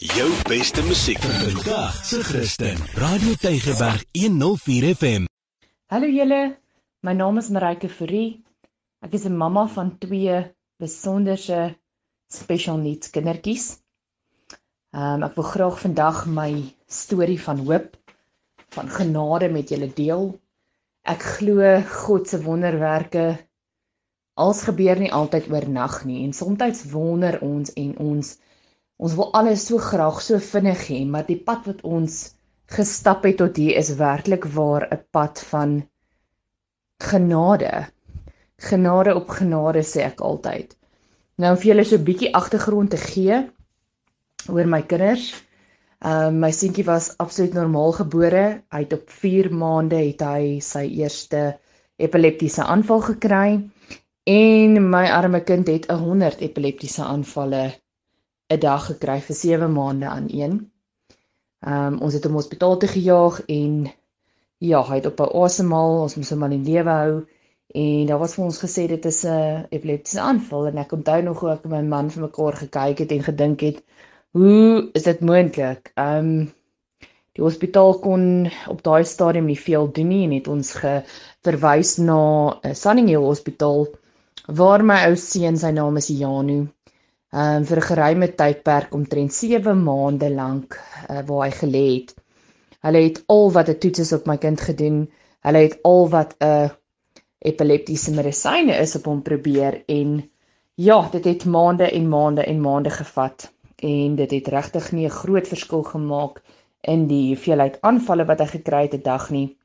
Jou beste musiek vandag se Christen. Radio Tygerberg 104 FM. Hallo julle. My naam is Marike Fourie. Ek is 'n mamma van twee besonderse special needs kindertjies. Um ek wil graag vandag my storie van hoop van genade met julle deel. Ek glo God se wonderwerke als gebeur nie altyd oornag nie en soms wonder ons en ons Ons wil alles so graag so vinnig hê, maar die pad wat ons gestap het tot hier is werklik waar 'n pad van genade. Genade op genade sê ek altyd. Nou om vir julle so 'n bietjie agtergrond te gee oor my kinders. Ehm uh, my seentjie was absoluut normaal gebore. Hy het op 4 maande het hy sy eerste epileptiese aanval gekry en my arme kind het 'n 100 epileptiese aanvalle 'n dag gekry vir 7 maande aan een. Ehm um, ons het hom hospitaal toe gejaag en ja, hy het op 'n asemhaal, ons moes hom aan die lewe hou en daar was vir ons gesê dit is 'n epileptiese aanval en ek onthou nog hoe ek en my man vir mekaar gekyk het en gedink het, hoe is dit moontlik? Ehm um, die hospitaal kon op daai stadium nie veel doen nie en het ons geverwys na 'n Sunninghill Hospitaal waar my ou seun, sy naam is Janu, um, vir 'n geruime tydperk omtrent 7 maande lank uh, waar hy gelê het. Hulle het al wat 'n toets op my kind gedoen. Hulle het al wat 'n epileptiese medisyne is op hom probeer en ja, dit het maande en maande en maande gevat en dit het regtig nie 'n groot verskil gemaak in die hoeveelheid aanvalle wat hy gekry het 'n dag nie.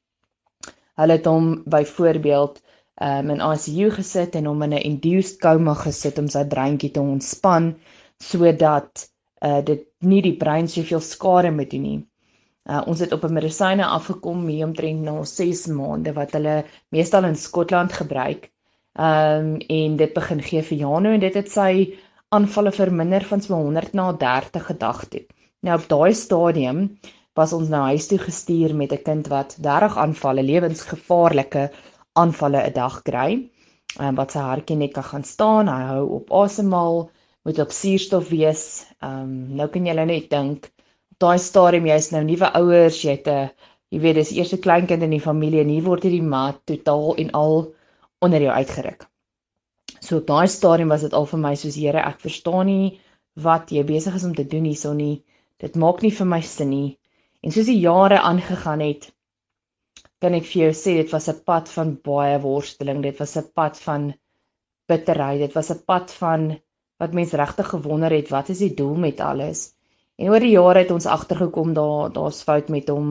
Hulle het hom byvoorbeeld um, in ICU gesit en hom in 'n induced coma gesit om sy breintjie te ontspan sodat uh, dit nie die brein soveel skade moet doen nie. Uh, ons het op 'n medisyne afgekom hier omtrent na 6 maande wat hulle meestal in Skotland gebruik. Um, en dit begin gee vir Jano en dit het sy aanvalle verminder van so 100 na 30 gedag toe. Nou op daai stadium was ons nou huis toe gestuur met 'n kind wat 30 aanvalle lewensgevaarlike aanvalle 'n dag kry. Ehm wat sy hartjie net kan gaan staan, hy hou op asemhaal, moet op suurstof wees. Ehm um, nou kan jy net dink daai stadium jy's nou nuwe ouers, jy het 'n jy weet dis eerste kleinkind in die familie en hier word hierdie maat totaal en al onder jou uitgeruk. So op daai stadium was dit al vir my soos Here, ek verstaan nie wat jy besig is om te doen hierso nie. Dit maak nie vir my sin nie. En soos die jare aangegaan het, kan ek vir jou sê dit was 'n pad van baie worsteling. Dit was 'n pad van bitterheid. Dit was 'n pad van wat mense regtig gewonder het, wat is die doel met alles? En oor die jare het ons agtergekom daar daar's fout met hom.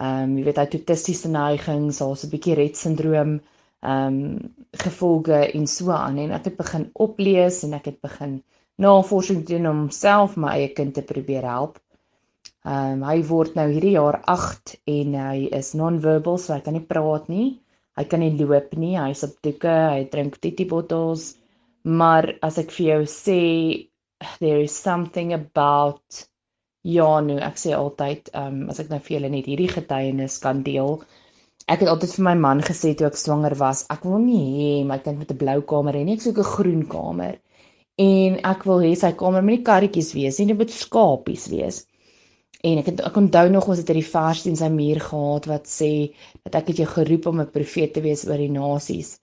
Ehm um, jy weet hy het autistiese neigings, daar's 'n bietjie Rett sindroom ehm um, gevolge en so aan en ek het begin oplees en ek het begin navorsing doen om self my eie kind te probeer help. Ehm um, hy word nou hierdie jaar 8 en hy is non-verbal, so hy kan nie praat nie. Hy kan nie loop nie. Hy's op doeke, hy drink titi bottles. Maar as ek vir jou sê there is something about Janu, ek sê altyd, ehm um, as ek nou vir julle net hierdie getuienis kan deel. Ek het altyd vir my man gesê toe ek swanger was, ek wil nie hê my kind moet 'n blou kamer hê nie, ek soek 'n groen kamer. En ek wil hê sy kamer moet nie karretjies wees nie, dit moet skapies wees. En ek het ek onthou nog ons het 'n vers in sy muur gehad wat sê dat ek het jou geroep om 'n profeet te wees oor die nasies.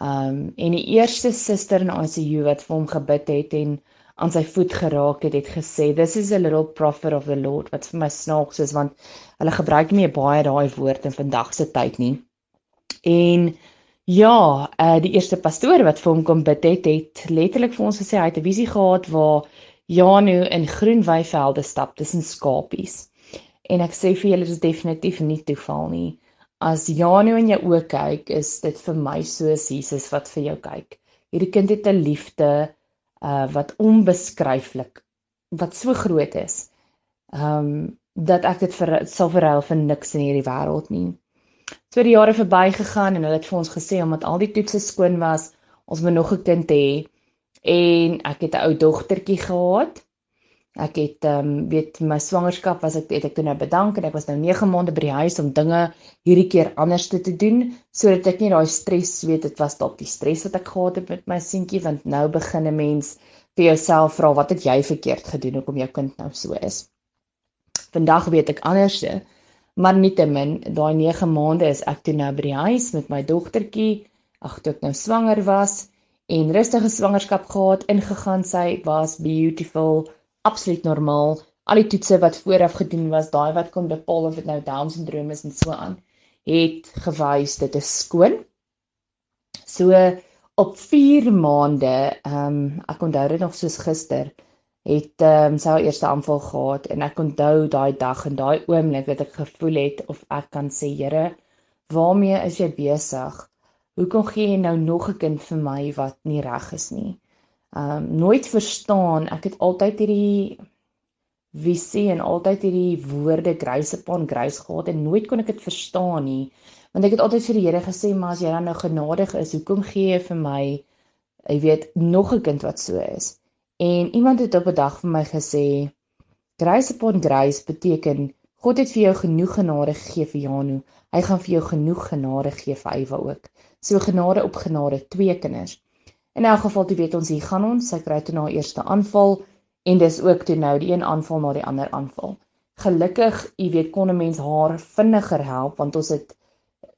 Um en die eerste suster in ICU wat vir hom gebid het en aan sy voet geraak het, het gesê this is a little prophet of the Lord wat vir my snaaks is want hulle gebruik nie baie daai woord in vandag se tyd nie. En ja, uh die eerste pastoor wat vir hom kom bid het, het letterlik vir ons gesê hy het 'n visie gehad waar Janu in groen weivelde stap tussen skapies. En ek sê vir julle dis definitief nie toeval nie. As Janu in jou oë kyk, is dit vir my soos Jesus wat vir jou kyk. Hierdie kind het 'n liefde uh wat onbeskryflik wat so groot is. Um dat ek dit vir sal verruil vir niks in hierdie wêreld nie. So die jare verbygegaan en hulle het vir ons gesê omdat al die toetse skoon was, ons moet nog 'n kind hê en ek het 'n ou dogtertjie gehad. Ek het ehm um, weet my swangerskap was ek het ek toe nou bedank en ek was nou 9 maande by die huis om dinge hierdie keer anders te doen sodat ek nie daai stres weet dit was dalk die stres wat ek gehad het met my seentjie want nou begin 'n mens vir jouself vra wat het jy verkeerd gedoen hoekom jou kind nou so is. Vandag weet ek anderste, maar nietemin, daai 9 maande is ek toe nou by die huis met my dogtertjie, ag toe ek nou swanger was en rustige swangerskap gehad, ingegaan sy was beautiful, absoluut normaal. Al die toetse wat vooraf gedoen was, daai wat kon bepaal of dit nou Down syndroom is en so aan, het gewys dit is skoon. So op 4 maande, ehm um, ek onthou dit nog soos gister, het ehm um, sy haar eerste aanval gehad en ek onthou daai dag en daai oomblik wat ek gevoel het of ek kan sê Here, waarmee is jy besig? Hoekom gee jy nou nog 'n kind vir my wat nie reg is nie? Ehm um, nooit verstaan, ek het altyd hierdie visie en altyd hierdie woorde grace upon grace gehad en nooit kon ek dit verstaan nie. Want ek het altyd vir die Here gesê maar as jy dan nou genadig is hoekom gee jy vir my jy weet nog 'n kind wat so is? En iemand het op 'n dag vir my gesê grace upon grace beteken God het vir jou genoeg genade gegee vir Janu. Hy gaan vir jou genoeg genade gee vir Eywa ook. So genade op genade twee kinders. In elk geval jy weet ons hier gaan ons. Sy kry toe na haar eerste aanval en dis ook toe nou die een aanval na die ander aanval. Gelukkig jy weet kon 'n mens haar vinniger help want ons het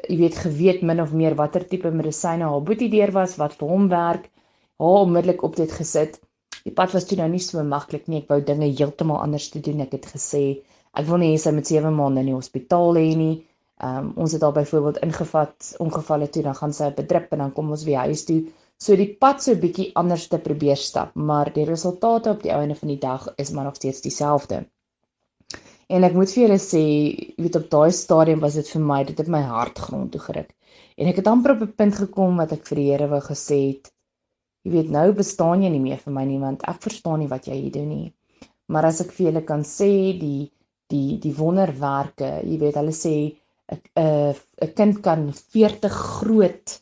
jy weet geweet min of meer watter tipe medisyne haar boetie deur was wat vir hom werk. Haar onmiddellik op dit gesit. Die pad was toe nou nie so maklik nie. Ek wou dinge heeltemal anders te doen. Ek het gesê ek wil nie hê sy moet 7 maande in die hospitaal hê nie um, ons het al byvoorbeeld ingevat ongevalle toe dan gaan sy op 'n drip en dan kom ons weer huis toe so die pad so bietjie anders te probeer stap maar die resultate op die einde van die dag is maar nog steeds dieselfde En ek moet vir julle sê, weet op daai stadium was dit vir my, dit het my hart grond toe geruk. En ek het amper op 'n punt gekom wat ek vir die Here wou gesê het, jy weet nou bestaan jy nie meer vir my nie want ek verstaan nie wat jy hier doen nie. Maar as ek vir julle kan sê die die die wonderwerke, jy weet hulle sê 'n 'n 'n kind kan 40 groot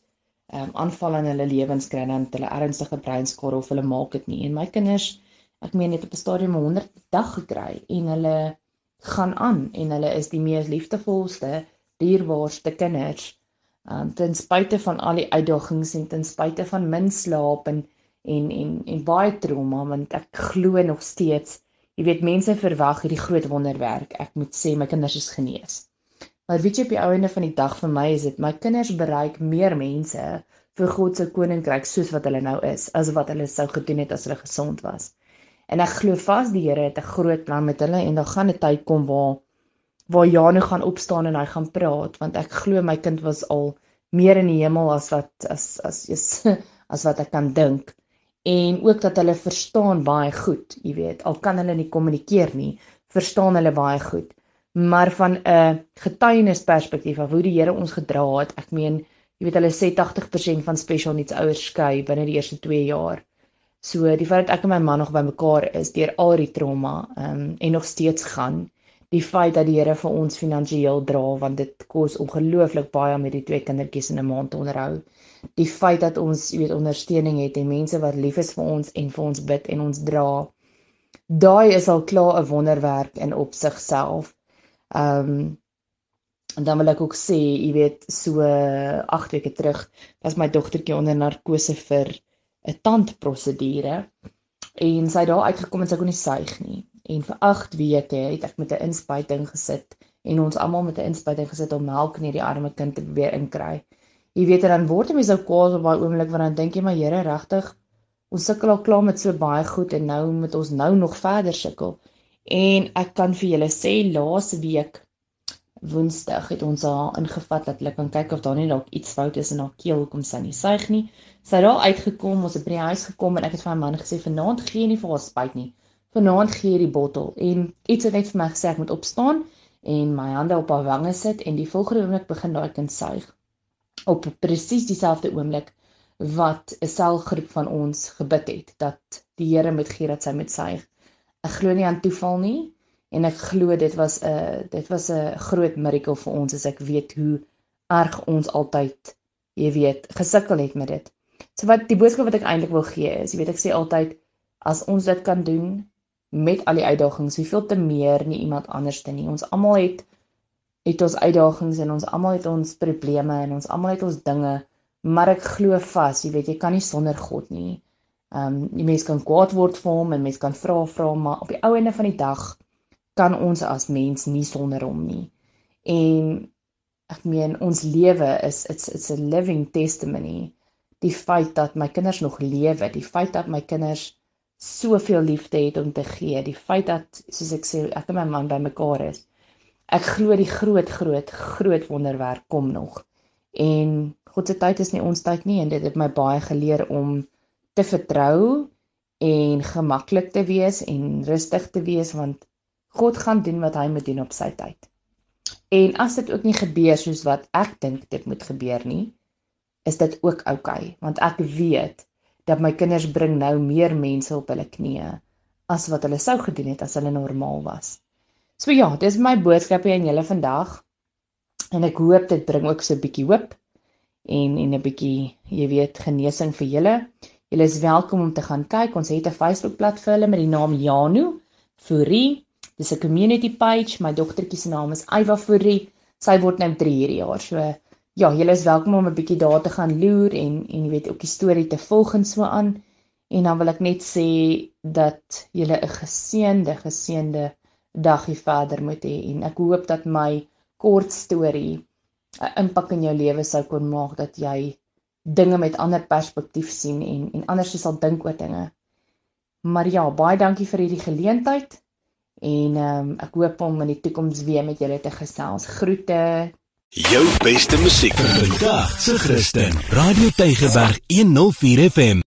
ehm um, aanval in hulle lewens kry dan hulle ernstige breinskade of hulle maak dit nie. En my kinders, ek meen net op 'n stadium 100 dag gekry en hulle gaan aan en hulle is die mees liefdevolste, dierbaarste kinders. Um ten spyte van al die uitdagings en ten spyte van min slaap en en en en baie trauma want ek glo nog steeds, jy weet mense verwag hierdie groot wonderwerk. Ek moet sê my kinders is genees. Maar weet jy op die einde van die dag vir my is dit my kinders bereik meer mense vir God se koninkryk soos wat hulle nou is as wat hulle sou gedoen het as hulle gesond was. En ek glo vas die Here het 'n groot plan met hulle en daar gaan 'n tyd kom waar waar Janu gaan opstaan en hy gaan praat want ek glo my kind was al meer in die hemel as wat as as is as wat ek kan dink en ook dat hulle verstaan baie goed, jy weet, al kan hulle nie kommunikeer nie, verstaan hulle baie goed. Maar van 'n getuienisperspektief af hoe die Here ons gedra het, ek meen, jy weet hulle sê 80% van special needs ouers skei binne die eerste 2 jaar. So die feit dat ek en my man nog by mekaar is deur al die trauma um, en nog steeds gaan, die feit dat die Here vir ons finansiëel dra want dit kos ongelooflik baie om hierdie twee kindertjies in 'n maand te onderhou. Die feit dat ons, jy weet, ondersteuning het en mense wat lief is vir ons en vir ons bid en ons dra. Daai is al klaar 'n wonderwerk in op sigself. Ehm um, en dan wil ek ook sê, jy weet, so 8 weke terug was my dogtertjie onder narkose vir 'n tandprosedure en sy het daar uitgekom en sy kon nie suig nie. En vir 8 weke het ek met 'n inspuiting gesit en ons almal met 'n inspuiting gesit om melk in hierdie arme kind te probeer inkry. Jy weet dan word jy mens ou kwaad op daai oomblik want dan dink jy maar Here regtig ons sukkel al klaar met so baie goed en nou moet ons nou nog verder sukkel. En ek kan vir julle sê laas week Woensdag het ons haar ingevat dat hulle kan kyk of daar nie dalk iets fout is in haar keel hoekom sy nie suig nie. Sy het daar uitgekom, ons het by die huis gekom en ek het vir my man gesê vanaand gee jy nie vir haar spuit nie. Vanaand gee jy die bottel en iets het net vir my gesê ek moet opstaan en my hande op haar wange sit en die volgende oomblik begin daai kind suig. Op presies dieselfde oomblik wat 'n selgroep van ons gebid het dat die Here moet gee dat sy moet suig. Ek glo nie aan toeval nie en ek glo dit was 'n dit was 'n groot miracle vir ons as ek weet hoe erg ons altyd jy weet gesukkel het met dit. So wat die boodskap wat ek eintlik wil gee is, jy weet ek sê altyd as ons dit kan doen met al die uitdagings, hoeveel te meer nie iemand anders te nie. Ons almal het het ons uitdagings en ons almal het ons probleme en ons almal het ons dinge, maar ek glo vas, jy weet jy kan nie sonder God nie. Ehm um, die mens kan kwaad word vir hom en mens kan vra vra maar op die ou einde van die dag kan ons as mens nie sonder hom nie. En ek meen ons lewe is it's it's a living testimony. Die feit dat my kinders nog lewe, die feit dat my kinders soveel liefde het om te gee, die feit dat soos ek sê ek en my man bymekaar is. Ek glo die groot groot groot wonderwerk kom nog. En God se tyd is nie ons tyd nie en dit het my baie geleer om te vertrou en gemaklik te wees en rustig te wees want God gaan doen wat hy moet doen op sy tyd. En as dit ook nie gebeur soos wat ek dink dit moet gebeur nie, is dit ook oukei okay, want ek weet dat my kinders bring nou meer mense op hulle knieë as wat hulle sou gedoen het as hulle normaal was. So ja, dis my boodskap aan julle vandag. En ek hoop dit bring ook so 'n bietjie hoop en en 'n bietjie, jy weet, genesing vir julle. Julle is welkom om te gaan kyk. Ons het 'n Facebook-blad vir hulle met die naam Janu Fourie. Dis 'n community page. My dogtertjie se naam is Ayva Fourie. Sy word nou 3 hierdie jaar. So ja, julle is welkom om 'n bietjie daar te gaan loer en en jy weet ook die storie te volg en so aan. En dan wil ek net sê dat julle 'n geseënde geseënde dagie verder moet hê en ek hoop dat my kort storie 'n impak in jou lewe sou kon maak dat jy dinge met ander perspektief sien en en anders sal dink oor dinge. Maar ja, baie dankie vir hierdie geleentheid en ehm um, ek hoop om in die toekoms weer met julle te gesels. Groete. Jou beste musiek vir vandag, se Christen. Radio Tygerberg 104 FM.